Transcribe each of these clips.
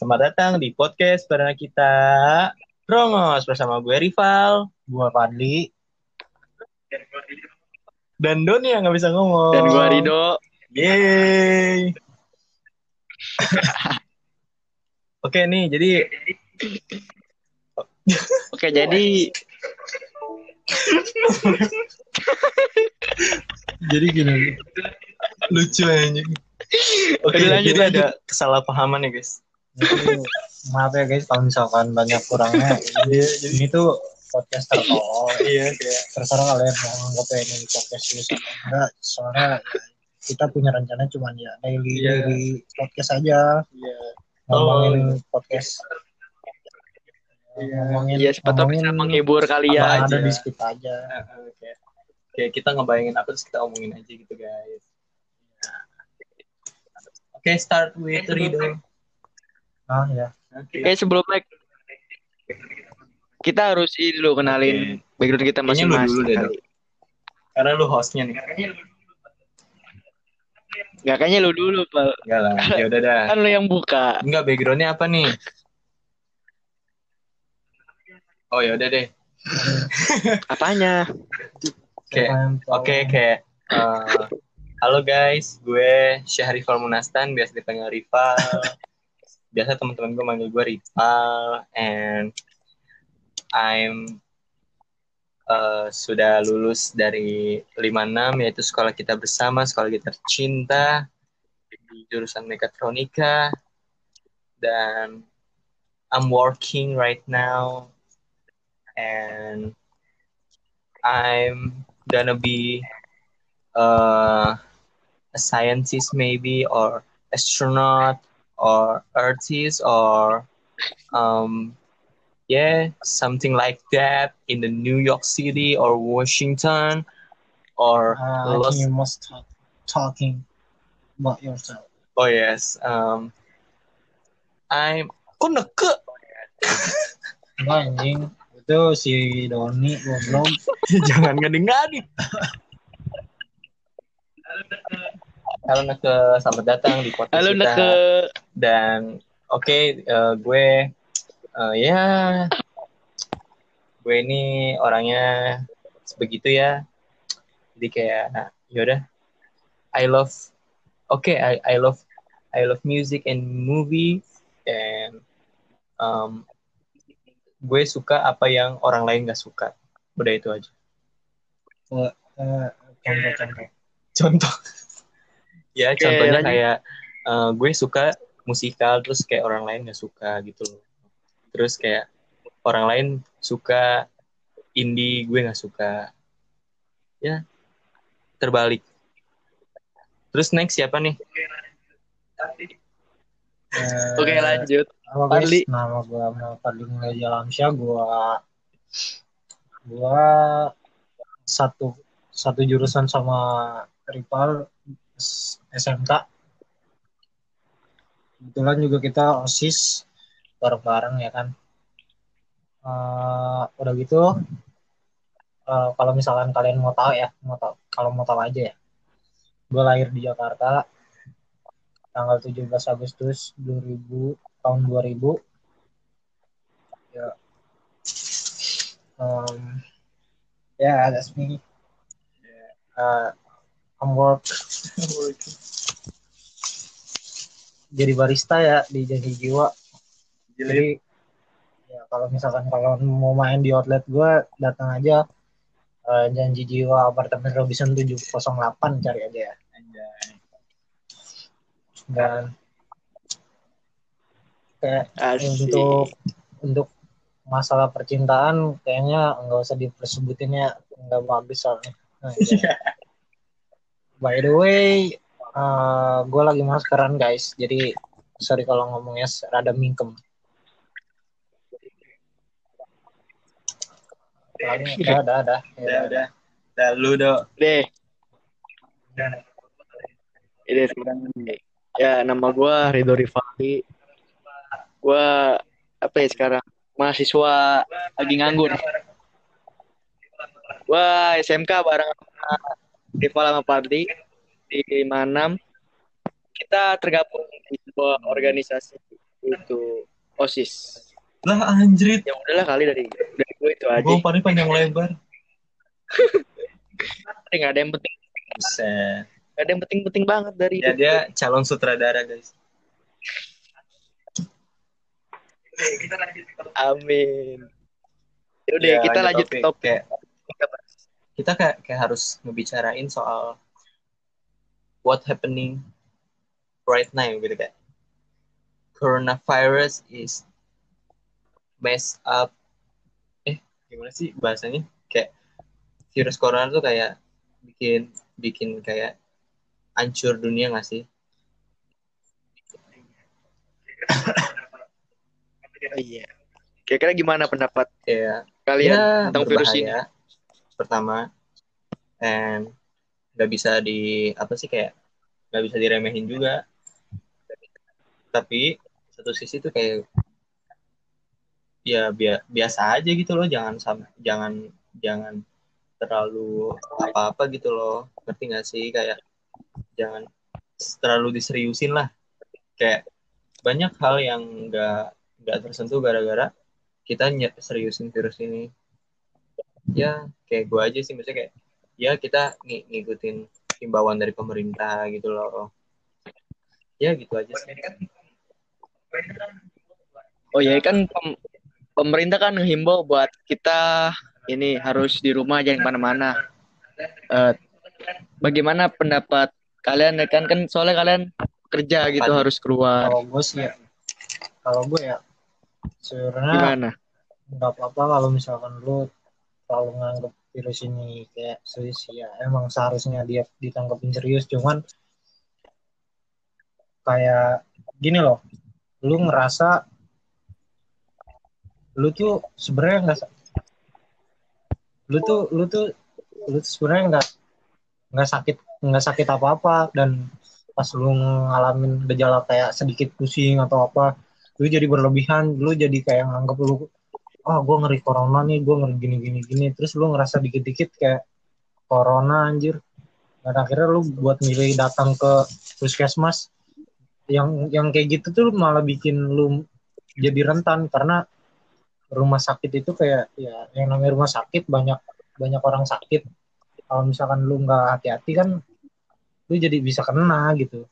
Selamat datang di podcast perdana kita Rongos bersama gue Rival Gua Padli. dan Doni yang nggak bisa ngomong. Dan gua Rido. Yeay. Oke nih, jadi Oke, jadi Jadi gini, lucu aja. Oke, jadi lanjut. ada kesalahpahaman ya guys. Maaf ya guys kalau misalkan banyak kurangnya. Jadi, ini tuh podcast tertolong. Iya, kayak Terserah kalian mau anggap ini podcast serius atau enggak. Soalnya ya, kita punya rencana cuman ya daily Iya. daily podcast aja. iya. Ngomongin podcast. Iya. Ngomongin, ya siapa tahu bisa menghibur apa kalian. ada aja. di sekitar aja. Oke. Kayak kita ngebayangin apa terus kita omongin aja gitu guys. Oke, start with Rido. Ah ya. Oke. Oke, sebelumnya kita harus ini dulu kenalin background kita masing-masing. dulu. Karena lu hostnya nih. Nggak, kayaknya lu dulu, Pak. Enggak lah, ya udah dah. Kan lu yang buka. Enggak backgroundnya apa nih? Oh ya udah deh. Apanya? Oke? Oke, kayak eh, halo guys, gue Syahrifal Munastan, biasa dipanggil Rival. Biasa teman-teman gue manggil gue Rival, and I'm eh, sudah lulus dari 56 yaitu sekolah kita bersama, sekolah kita tercinta di jurusan mekatronika dan I'm working right now and I'm gonna be uh, a scientist maybe or astronaut or artist or um, yeah something like that in the New York City or Washington or I Los you must talk, talking about yourself. oh yes um, I'm neke Enggak anjing. Itu si Doni goblok. jangan ngadi-ngadi Halo Neke, selamat datang di podcast Halo, kita. Neke. Dan oke, eh, gue eh, ya gue ini orangnya begitu ya. Jadi kayak yaudah, I love, oke, I I love I love music and movie and um, gue suka apa yang orang lain gak suka. Udah itu aja. Eh, contoh-contoh. Contoh. Ya, Oke, contohnya lanjut. kayak eh, gue suka musikal terus kayak orang lain gak suka gitu loh. Terus kayak orang lain suka indie, gue gak suka. Ya, terbalik. Terus next siapa nih? Eh, Oke, lanjut. Guys, Fadli. nama gue Muhammad Fadli Mulya Alamsyah. Gua gua satu satu jurusan sama Rival SMK. Kebetulan juga kita OSIS bareng-bareng ya kan. Eh, udah gitu eh, kalau misalkan kalian mau tahu ya, mau tahu kalau mau tahu aja ya. Gue lahir di Jakarta tanggal 17 Agustus 2000 tahun 2000 ya um, yeah that's me uh, I'm work. Jadi barista ya di Janji Jiwa. Jadi ya kalau misalkan kalau mau main di outlet gue datang aja. Eh, Janji Jiwa apartemen Robinson 708 cari aja ya. Dan kayak Asik. untuk untuk masalah percintaan kayaknya nggak usah dipersebutin ya nggak bagus soalnya. Nah, ya. By the way gue lagi maskeran guys jadi sorry kalau ngomongnya rada mingkem Soalnya udah ada ada Udah, udah. Udah, lu dong. Deh. Ini sekarang ya nama gua Ridho Rifaldi. Gua apa ya sekarang mahasiswa lagi nganggur. Gua SMK bareng Rival sama Fadli di 56 kita tergabung di sebuah organisasi itu osis Lah anjrit. ya udahlah kali dari dari gue itu aja Gue paling panjang lebar. nggak ada yang penting Buset. nggak ada yang penting-penting banget dari Ya dia calon sutradara guys. amin ya udah Ya, kita lanjut ke topik Kayak, kita kayak, kayak harus ngebicarain soal what happening right now gitu kayak coronavirus is messed up. Eh gimana sih bahasanya? Kayak virus corona tuh kayak bikin bikin kayak hancur dunia gak sih? Iya. Kira-kira gimana pendapat kayak kalian ya tentang virus ini? berbahaya pertama. And nggak bisa di apa sih kayak nggak bisa diremehin juga. Tapi satu sisi tuh kayak ya bia- biasa aja gitu loh. Jangan sam jangan jangan terlalu apa-apa gitu loh. Ngerti nggak sih? Kayak jangan terlalu diseriusin lah. Kayak banyak hal yang nggak nggak tersentuh gara-gara kita seriusin virus ini ya kayak gue aja sih maksudnya kayak ya kita ng- ngikutin himbauan dari pemerintah gitu loh. Ya gitu aja sih. Oh ya kan pem- pemerintah kan menghimbau buat kita ini harus di rumah jangan ke mana-mana. Eh, bagaimana pendapat kalian ya kan kan soalnya kalian kerja gitu Apa? harus keluar. Kalau gue sih ya, kalau gue ya sebenarnya gimana? nggak apa-apa kalau misalkan lu terlalu nganggep virus ini kayak serius ya emang seharusnya dia ditangkapin serius. Cuman kayak gini loh lu ngerasa lu tuh sebenarnya nggak lu tuh lu tuh lu tuh sebenarnya nggak nggak sakit nggak sakit apa apa dan pas lu ngalamin gejala kayak sedikit pusing atau apa lu jadi berlebihan lu jadi kayak nganggep lu ah gue ngeri corona nih gue ngeri gini gini gini. Terus lu ngerasa dikit dikit kayak corona anjir. Dan akhirnya lu buat milih datang ke puskesmas yang yang kayak gitu tuh malah bikin lu jadi rentan karena rumah sakit itu kayak ya yang namanya rumah sakit banyak banyak orang sakit. Kalau misalkan lu nggak hati-hati kan lu jadi bisa kena gitu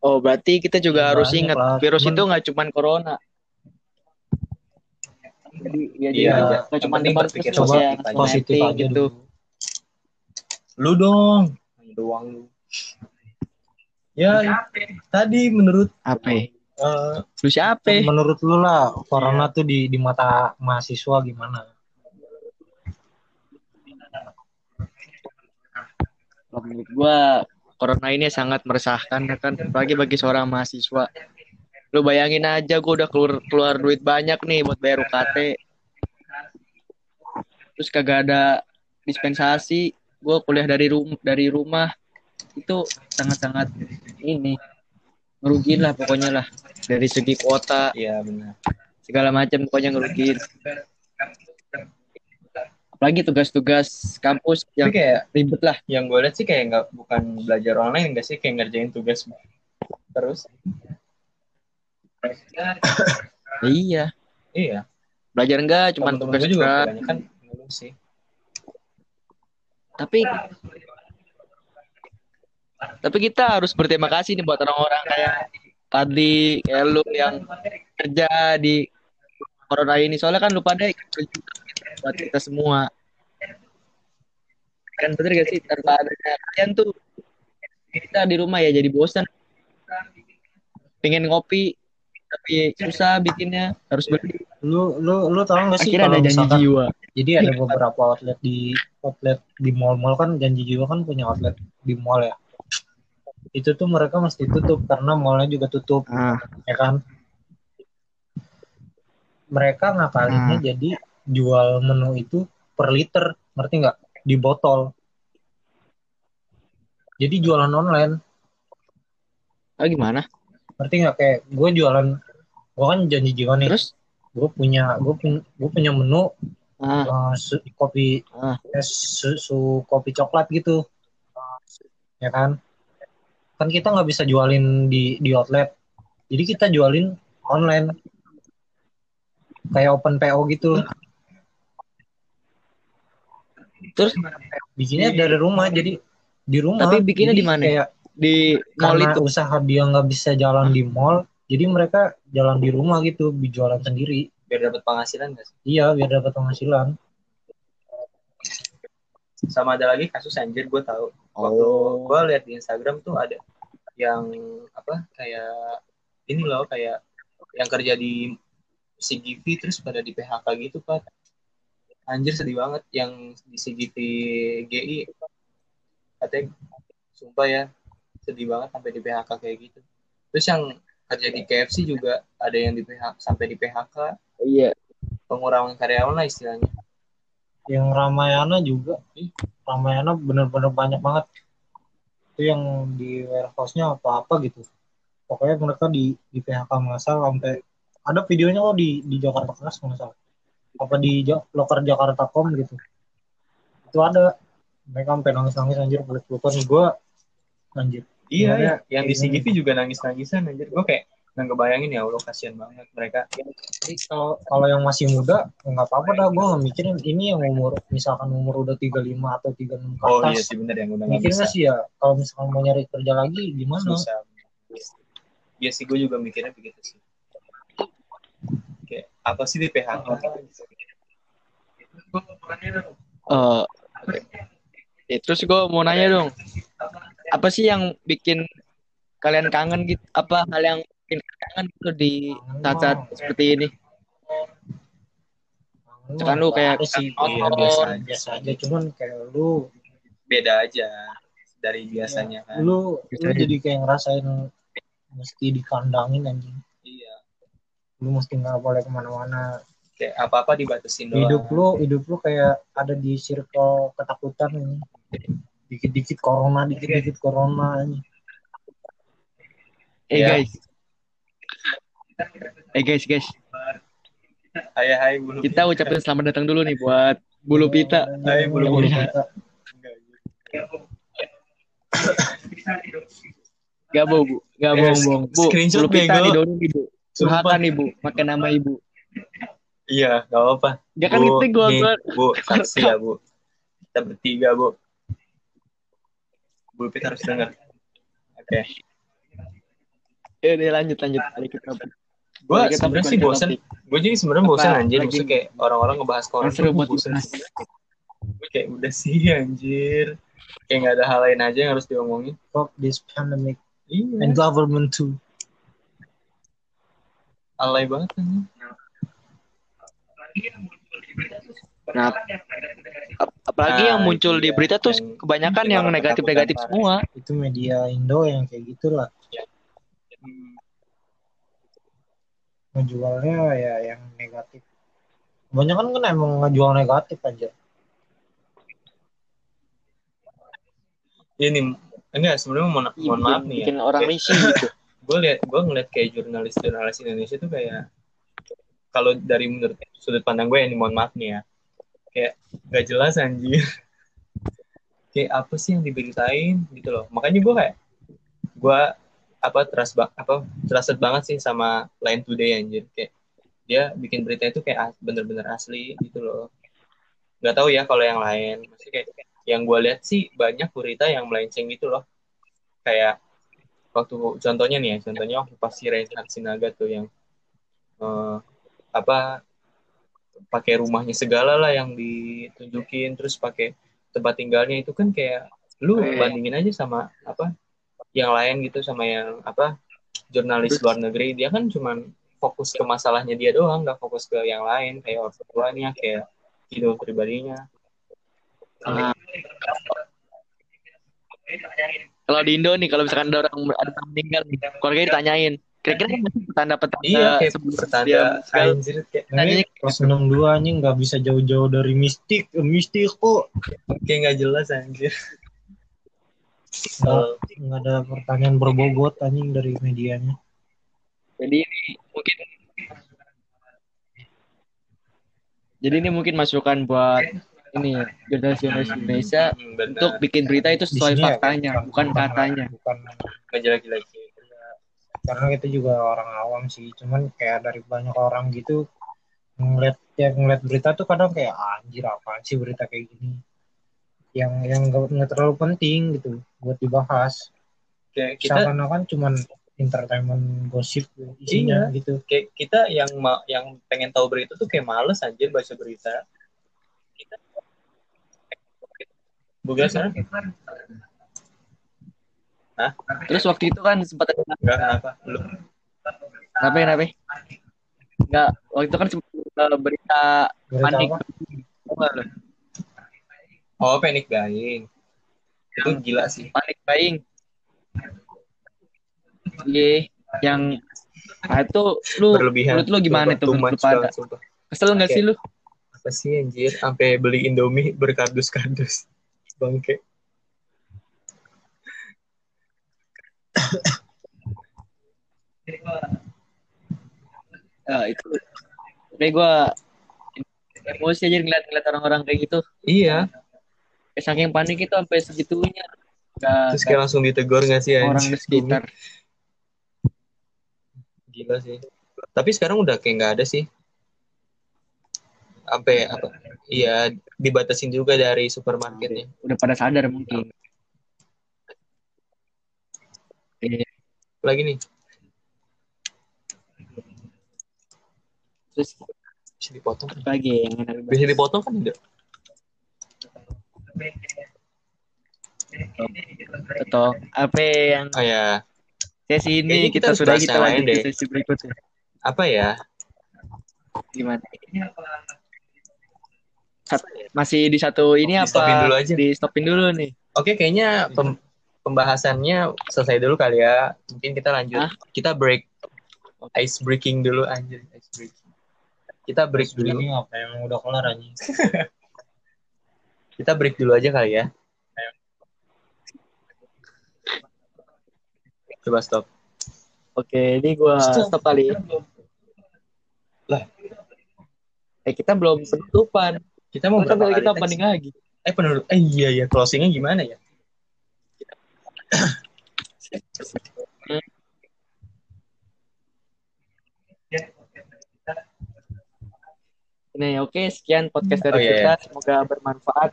oh berarti kita juga harus Banyak ingat lah, virus cuman- itu nggak cuma corona jadi ya Iya, dia iya. nggak Yang cuma depan berpikir terus ya positif aja. gitu dulu. lu dong doang lu ya tadi menurut apa ya? eh, lu siapa menurut lu lah corona tuh di di mata mahasiswa gimana Kalau menurut gua corona ini sangat meresahkan ya kan? Apalagi bagi seorang mahasiswa. Lu bayangin aja gua udah keluar keluar duit banyak nih buat bayar UKT terus kagak ada dispensasi. Gua kuliah dari rum dari rumah. Itu sangat-sangat ini ngerugiin lah pokoknya lah. Dari segi kuota. Iya benar. Segala macam pokoknya ngerugiin apalagi tugas-tugas kampus yang tapi kayak ribet lah. Yang gue lihat sih kayak nggak bukan belajar online enggak sih? Kayak ngerjain tugas terus. Iya. Iya. Belajar enggak cuman tugas juga ngeluh sih. Tapi tapi kita harus berterima kasih nih buat orang-orang kayak Padli kayak lu yang kerja di corona ini. Soalnya kan lu pada ikut berjuang buat kita semua. Kan bener gak sih? Tanpa adanya kalian tuh kita di rumah ya jadi bosan pengen ngopi tapi susah bikinnya harus beli. Lu lu lu tau gak sih akhirnya ada kalau janji misalkan jiwa. Jadi ada beberapa outlet di outlet di mall-mall kan janji jiwa kan punya outlet di mall ya. Itu tuh mereka mesti tutup karena mallnya juga tutup ah. ya kan? Mereka ngakalinnya Hmm. jadi jual menu itu per liter ngerti nggak? Di botol. Jadi jualan online. Ah, gimana? Ngerti nggak? Kayak gue jualan gue kan janji jiwa nih. Terus? Gue punya gue punya gue punya menu ah. uh, su- kopi Ah. eh, susu kopi coklat gitu. Ya kan? Kan kita nggak bisa jualin di di outlet. Jadi kita jualin online. Kayak open PO gitu Terus bikinnya dari rumah jadi di rumah Tapi bikinnya di mana? kayak di mall itu. usaha dia nggak bisa jalan di mall jadi mereka jalan di rumah gitu jualan sendiri biar dapat penghasilan gak sih? iya biar dapat penghasilan Sama ada lagi kasus anjir gue tahu. Waktu Oh. gue lihat di Instagram tuh ada yang apa kayak ini loh kayak yang kerja di CGV terus pada di PHK gitu pak. Anjir sedih banget yang di CGV GI katanya sumpah ya sedih banget sampai di PHK kayak gitu. Terus yang kerja di KFC juga ada yang di PHK sampai di PHK Iya. pengurangan karyawan lah istilahnya. yang Ramayana juga ih Ramayana bener-bener banyak banget itu yang di warehouse-nya apa-apa gitu pokoknya mereka di di PHK massal sampai ada videonya kok di di Jakarta Keras nggak salah apa di loker Jakarta Com gitu itu ada mereka sampai nangis-nangis anjir peluk-pelukan gue anjir Iya, Gimana? yang di CGV juga nangis-nangisan anjir. Gue kayak nggak kebayangin ya Allah kasihan banget mereka. Jadi kalau kalau yang masih muda nggak apa-apa dah gue mikirin ini yang umur misalkan umur udah 35 atau 36 ke Oh atas iya sih bener yang udah mikirnya sih ya kalau misalkan mau nyari kerja lagi gimana Susah. Iya sih gue juga mikirnya begitu sih. Apa sih di PHK? Eh, ya, terus gue mau nanya dong, apa sih yang bikin kalian kangen gitu? Apa hal yang bikin kangen gitu di saat-saat seperti ini? Kan lu kayak sih Iya, biasa, biasa aja, biasa aja cuman kayak lu Beda aja dari biasanya kan. lu lu jadi kayak ngerasain mesti dikandangin anjing. Lu mesti nggak boleh ke mana-mana Kayak apa-apa dibatasin doang. hidup lu hidup lu kayak ada di circle ketakutan ini dikit-dikit corona dikit-dikit corona ini Eh Ya. guys, eh guys guys, Hai hai bulu. kita ucapin selamat datang dulu nih buat Bulu Pita. Hai, bulu Bulu pita. pita. Gak bohong bu, gak bohong-bohong. Bu, screenshot Bulu Pita nih bu. Sumpah. Curhatan nih bu, pakai nama ibu. Iya, gak apa-apa. Ya kan Bu, itu gue gue Bu, saksi ya, Bu. Kita bertiga, Bu. Bu Pita harus dengar. Oke. Ya udah lanjut lanjut. Mari kita Gue sebenarnya sih bosen. Gue jadi sebenarnya bosen anjir. Maksudnya kayak orang-orang ngebahas corona. Yang seru buat bosen. Gue kayak udah sih anjir. Kayak gak ada hal lain aja yang harus diomongin. Fuck this pandemic Iya. and government too Alay banget anjir. Nah, ap- apalagi Nah, yang muncul di dia. berita tuh Yang kebanyakan yang negatif-negatif semua. itu media Indo yang kayak gitulah Hmm. ngejualnya ya yang negatif kebanyakan kan emang ngejual negatif aja Ini enggak sebenarnya mohon, mohon maaf nih ya. bikin orang risih gitu. Gue lihat gue ngeliat kayak jurnalis jurnalis Indonesia tuh kayak kalau dari menurut sudut pandang gue ini mohon maaf nih ya. Kayak gak jelas anjir. Kayak apa sih yang diberitain gitu loh. Makanya gue kayak gue apa trust ba apa trusted banget sih sama Line Today anjir. Kayak dia bikin berita itu kayak bener-bener asli gitu loh. Nggak tahu ya kalau yang lain. Maksudnya kayak yang gue lihat sih banyak berita yang melenceng gitu loh. Kayak waktu contohnya nih ya contohnya waktu pas si Reinhard Sinaga tuh yang eh, apa pakai rumahnya segala lah yang ditunjukin terus pakai tempat tinggalnya itu kan kayak lu Eh. bandingin aja sama apa yang lain gitu sama yang apa jurnalis luar negeri. Dia kan cuman fokus ke masalahnya dia doang nggak fokus ke yang lain kayak orang tuanya kayak hidup pribadinya. Nah, kalau di Indo nih kalau misalkan ada orang ada orang meninggal nih, keluarganya ditanyain, kira-kira petanda-petanda iya kayak sebelum dia anjir kayak Tanya- Ini kelas 62 anjing nggak bisa jauh-jauh dari mistik Eh, mistik kok. Kayak nggak jelas anjir. Nggak nggak ada pertanyaan berbobot anjing dari medianya. Jadi ini mungkin jadi ini mungkin masukan buat ini jurnalis-jurnalis Indonesia Hmm, benar. untuk bikin berita itu sesuai sini ya, faktanya, bukan katanya. bukan ngejelek-jelekin. karena kita juga orang awam sih. Cuman kayak dari banyak orang gitu ngeliat ya ngeliat berita tuh kadang kayak "Ah, anjir apaan sih berita kayak gini? Yang yang nggak terlalu penting gitu buat dibahas. Kayak kita seakan-akan cuman entertainment gosip isinya gitu. Kayak kita yang ma- yang pengen tahu berita tuh kayak males anjir baca berita. Kita bukan sana. Terus waktu itu kan sempat ada enggak kenapa lu kenapa kenapa? Enggak, waktu itu kan sempat ada berita berita panik. apa? Oh panic buying. Itu gila sih. Panik buying. Iya, yang ah, itu lu berlebihan. menurut lu gimana tuh? too menurut pada? Kesel nggak sih lu? apa sih anjir? Sampai beli Indomie berkardus-kardus bangke. Ya, itu. Kayak gue emosi aja ngeliat-ngeliat orang-orang kayak gitu. iya. Kayak saking panik itu sampai segitunya. Gak, terus kayak langsung ditegur gak sih orang di sekitar. gila sih. Tapi sekarang udah kayak nggak ada sih. Sampai apa iya dibatasin juga dari supermarketnya. Udah pada sadar mungkin. Iya. lagi nih. Terus bisa dipotong apa lagi yang enak bisa dipotong kan enggak atau apa yang oh ya sesi Kayaknya ini kita kita, sudah kita lanjut deh. sesi berikutnya. Apa ya? Gimana Sat- masih di satu ini Di apa? stopin dulu aja. di stopin dulu nih. Oke kayaknya pem- pembahasannya selesai dulu kali ya. Mungkin kita lanjut. Hah? kita break. Ice breaking dulu anjir ice breaking. Kita break dulu. ini apa? Yang udah kelar aja kita break dulu aja kali ya. Coba stop. Oke ini gua Stop. stop kali Lah. eh kita belum penutupan kita mau berapa kita kali teks? lagi eh penutup eh iya iya closingnya gimana ya Ini oke, sekian podcast Oh, dari iya, kita. Semoga bermanfaat.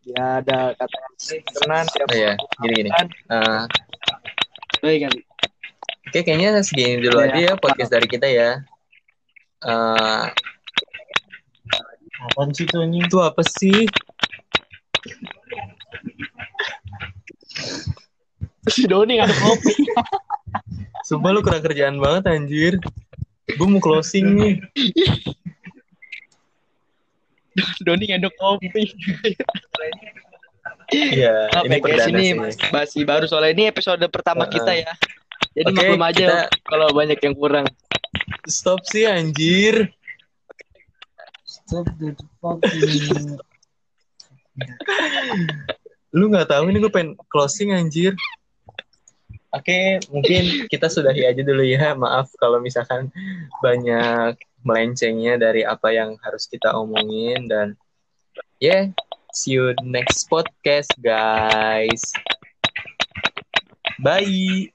Ya ada kata yang berkenan, tidak oh iya gini gini. Eh, Baik kali. Oke, kayaknya segini dulu Iya. aja ya podcast dari kita ya. Eh, apaan sih tuh anjing itu apa sih? Si Doni ada kopi. Sumpah lu kurang kerjaan banget anjir. Gue mau closing nih. Doni ngaduk kopi. Iya, ini ya perdana ini sih. masih baru soalnya ini episode pertama Heeh. kita ya. Jadi Oke, maklum aja kita- kalau banyak yang kurang. Stop sih anjir. Stop the fucking Lu nggak tahu ini gue pengen closing anjir. Oke, mungkin kita sudahi aja dulu ya. Maaf kalau misalkan banyak melencengnya dari apa yang harus kita omongin dan yeah, see you next podcast guys. Bye.